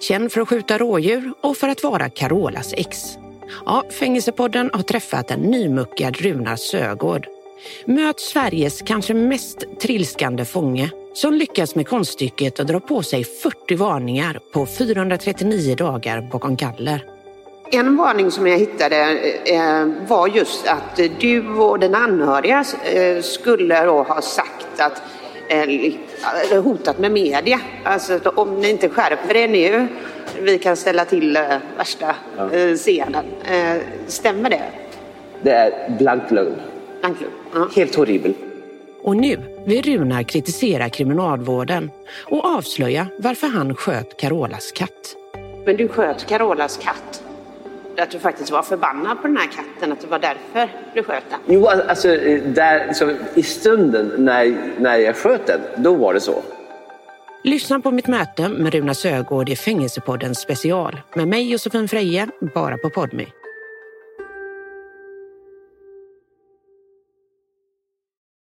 Känd för att skjuta rådjur och för att vara Carolas ex. Ja, Fängelsepodden har träffat en nymuckad Runar Sögård. Möt Sveriges kanske mest trilskande fånge som lyckas med konststycket att dra på sig 40 varningar på 439 dagar bakom galler. En varning som jag hittade eh, var just att du och den anhöriga eh, skulle då ha sagt att hotat med media. Alltså om ni inte skärper er nu, vi kan ställa till eh, värsta ja. Eh, scenen. Eh, stämmer det? Det är blank lögn. Blank lögn. Ja. Helt horribel. Och nu vill Runar kritisera kriminalvården och avslöja varför han sköt Carolas katt. Men du sköt Carolas katt? Att du faktiskt var förbannad på den här katten, att det var därför du sköt den? Jo, alltså där, liksom, i stunden när, när jag sköt den, då var det så. Lyssna på mitt möte med Runa Sögård i Fängelsepodden special med mig Josefin Freje, bara på Podme.